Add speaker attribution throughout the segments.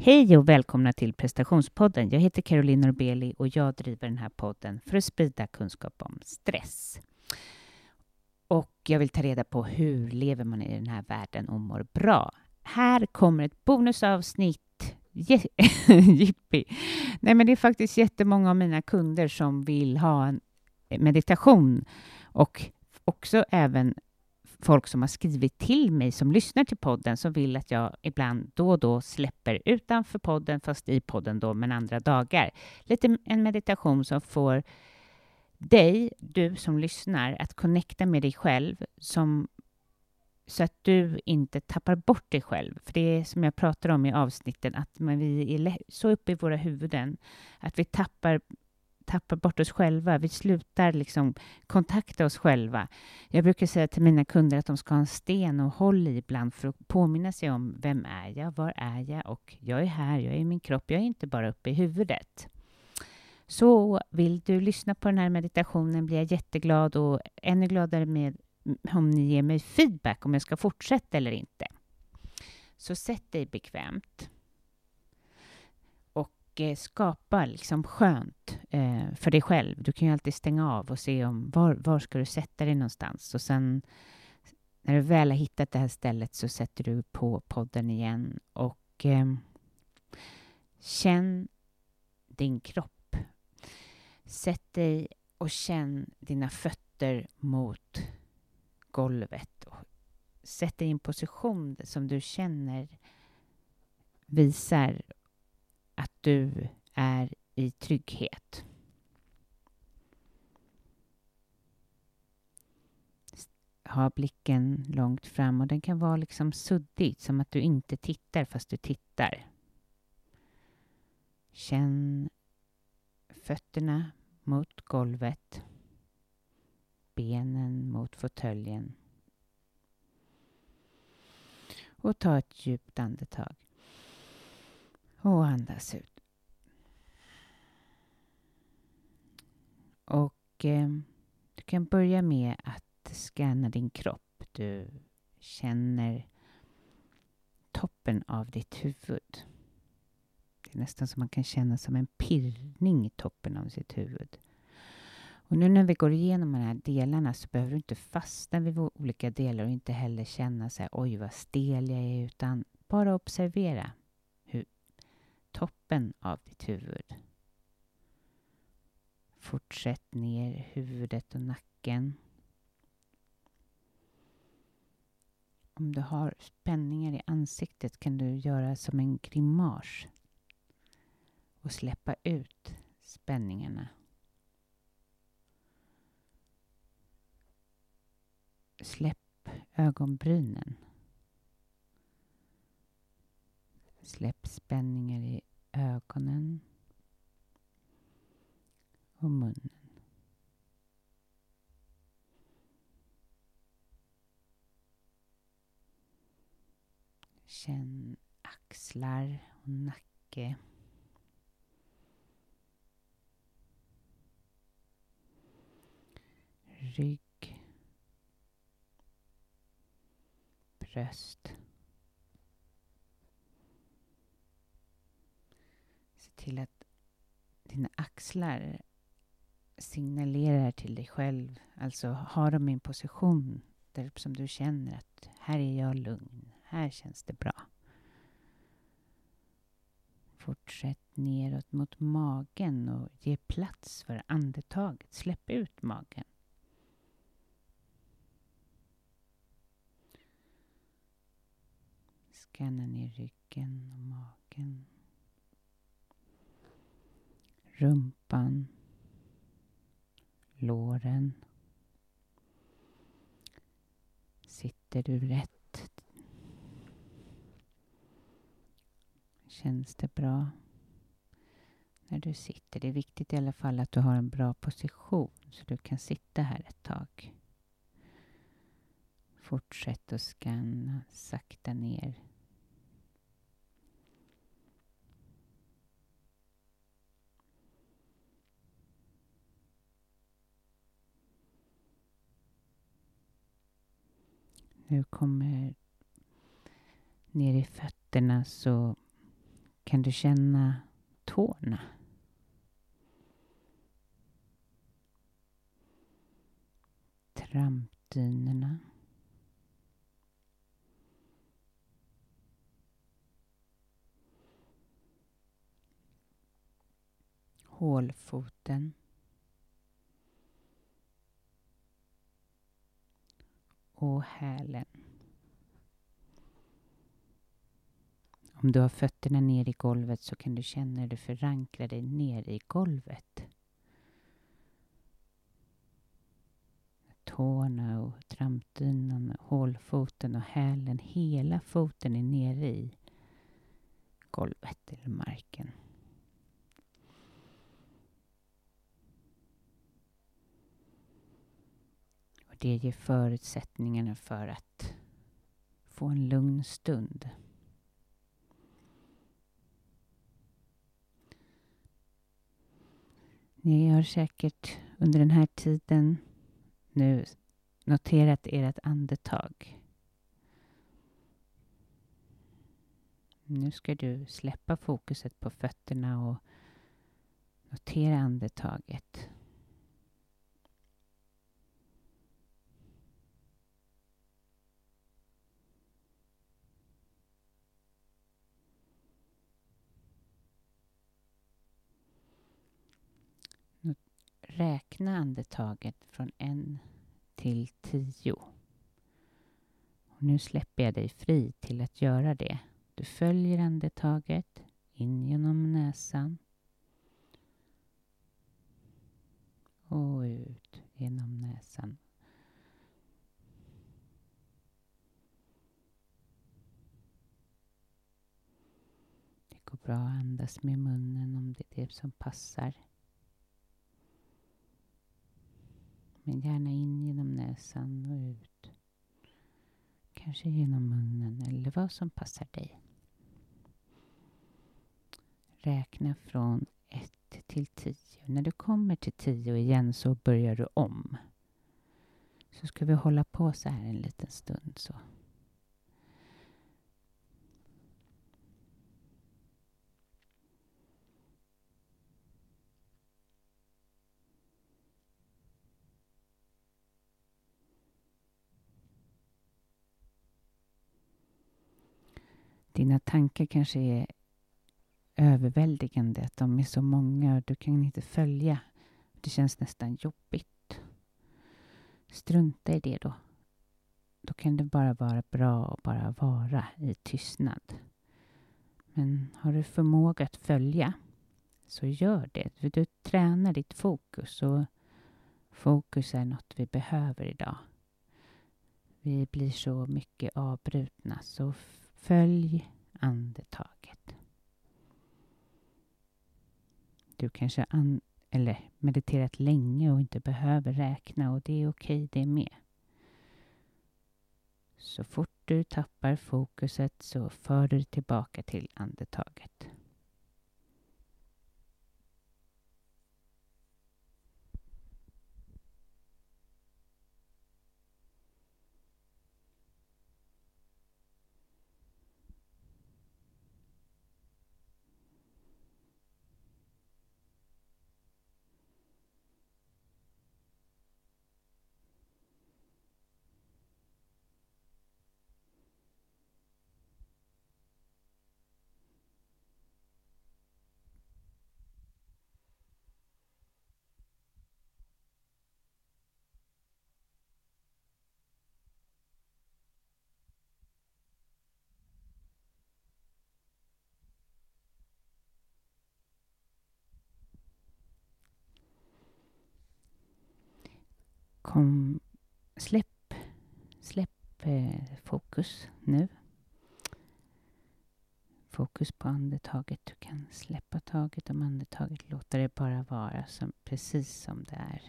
Speaker 1: Hej och välkomna till prestationspodden. Jag heter Caroline Norbeli och jag driver den här podden för att sprida kunskap om stress. Och jag vill ta reda på hur lever man i den här världen och mår bra. Här kommer ett bonusavsnitt. Jippi! Nej, men det är faktiskt jättemånga av mina kunder som vill ha en meditation och också även folk som har skrivit till mig som lyssnar till podden som vill att jag ibland då och då släpper utanför podden, fast i podden då, men andra dagar. Lite en meditation som får dig, du som lyssnar, att connecta med dig själv som, så att du inte tappar bort dig själv. För det är som jag pratar om i avsnitten, att man, vi är så uppe i våra huvuden att vi tappar tappar bort oss själva. Vi slutar liksom kontakta oss själva. Jag brukar säga till mina kunder att de ska ha en sten och håll i ibland för att påminna sig om vem är jag, var är jag och jag är här, jag är i min kropp, jag är inte bara uppe i huvudet. Så vill du lyssna på den här meditationen blir jag jätteglad och ännu gladare med om ni ger mig feedback om jag ska fortsätta eller inte. Så sätt dig bekvämt och skapa liksom skönt eh, för dig själv. Du kan ju alltid stänga av och se om var, var ska du sätta dig någonstans. Och sen när du väl har hittat det här stället så sätter du på podden igen och eh, känn din kropp. Sätt dig och känn dina fötter mot golvet. Sätt dig i en position som du känner visar att du är i trygghet. Ha blicken långt fram och den kan vara liksom suddig, som att du inte tittar fast du tittar. Känn fötterna mot golvet, benen mot fåtöljen. Och ta ett djupt andetag. Och andas ut. Och eh, du kan börja med att scanna din kropp. Du känner toppen av ditt huvud. Det är nästan som man kan känna som en pirrning i toppen av sitt huvud. Och nu när vi går igenom de här delarna så behöver du inte fastna vid olika delar och inte heller känna så här, oj vad stel jag är, utan bara observera toppen av ditt huvud. Fortsätt ner huvudet och nacken. Om du har spänningar i ansiktet kan du göra som en grimas och släppa ut spänningarna. Släpp ögonbrynen. Släpp spänningar i ögonen och munnen. Känn axlar och nacke. Rygg. Bröst. Se till att dina axlar signalerar till dig själv, alltså har de en position där som du känner att här är jag lugn, här känns det bra. Fortsätt neråt mot magen och ge plats för andetaget. Släpp ut magen. Scanna ner ryggen och magen. Rumpan. Låren. Sitter du rätt? Känns det bra? När du sitter. Det är viktigt i alla fall att du har en bra position så du kan sitta här ett tag. Fortsätt att scanna sakta ner. Nu kommer ner i fötterna så kan du känna tårna. Trampdynorna. Hålfoten. Och hälen. Om du har fötterna ner i golvet så kan du känna hur du förankrar dig ner i golvet. Tårna och trampdynan, hålfoten och hälen, hela foten är nere i golvet eller marken. Det ger förutsättningarna för att få en lugn stund. Ni har säkert under den här tiden nu noterat ert andetag. Nu ska du släppa fokuset på fötterna och notera andetaget. Räkna andetaget från en till tio. Och nu släpper jag dig fri till att göra det. Du följer andetaget in genom näsan och ut genom näsan. Det går bra att andas med munnen om det är det som passar. Men gärna in genom näsan och ut. Kanske genom munnen eller vad som passar dig. Räkna från 1 till 10. När du kommer till 10 igen så börjar du om. Så ska vi hålla på så här en liten stund. så. Dina tankar kanske är överväldigande, att de är så många och du kan inte följa. Det känns nästan jobbigt. Strunta i det då. då kan det bara vara bra att bara vara i tystnad. Men har du förmåga att följa, så gör det. För du tränar ditt fokus och fokus är något vi behöver idag. Vi blir så mycket avbrutna, så följ andetaget. Du kanske an eller mediterat länge och inte behöver räkna och det är okej det med. Så fort du tappar fokuset så för du tillbaka till andetaget. Kom, släpp, släpp eh, fokus nu. Fokus på andetaget. Du kan släppa taget om andetaget. Låta det bara vara som, precis som det är.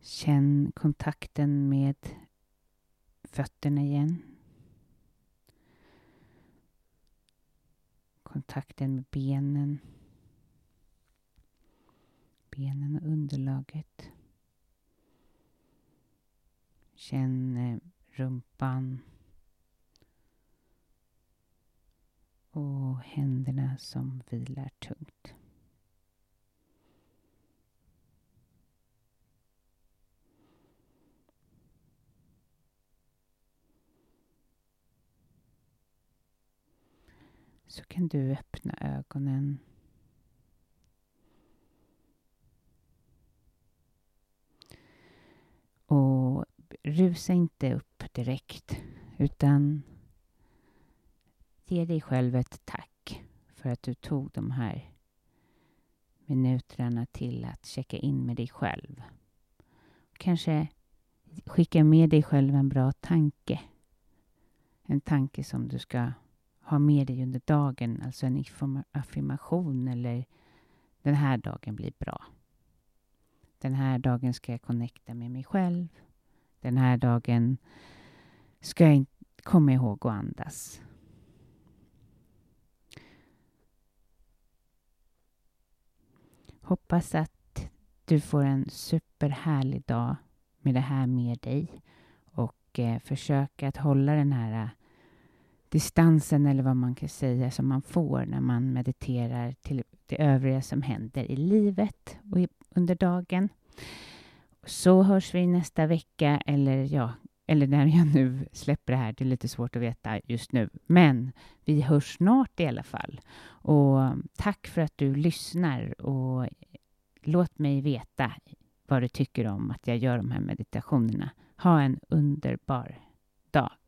Speaker 1: Känn kontakten med fötterna igen. Kontakten med benen. Benen och underlaget. Känn eh, rumpan. Och händerna som vilar tungt. Så kan du öppna ögonen. Och rusa inte upp direkt utan ge dig själv ett tack för att du tog de här minuterna till att checka in med dig själv. Kanske skicka med dig själv en bra tanke. En tanke som du ska ha med dig under dagen, alltså en affirmation eller den här dagen blir bra. Den här dagen ska jag connecta med mig själv. Den här dagen ska jag komma ihåg att andas. Hoppas att du får en superhärlig dag med det här med dig och eh, försök att hålla den här distansen eller vad man kan säga som man får när man mediterar till det övriga som händer i livet och under dagen. Så hörs vi nästa vecka eller ja, eller när jag nu släpper det här. Det är lite svårt att veta just nu, men vi hörs snart i alla fall. Och tack för att du lyssnar och låt mig veta vad du tycker om att jag gör de här meditationerna. Ha en underbar dag.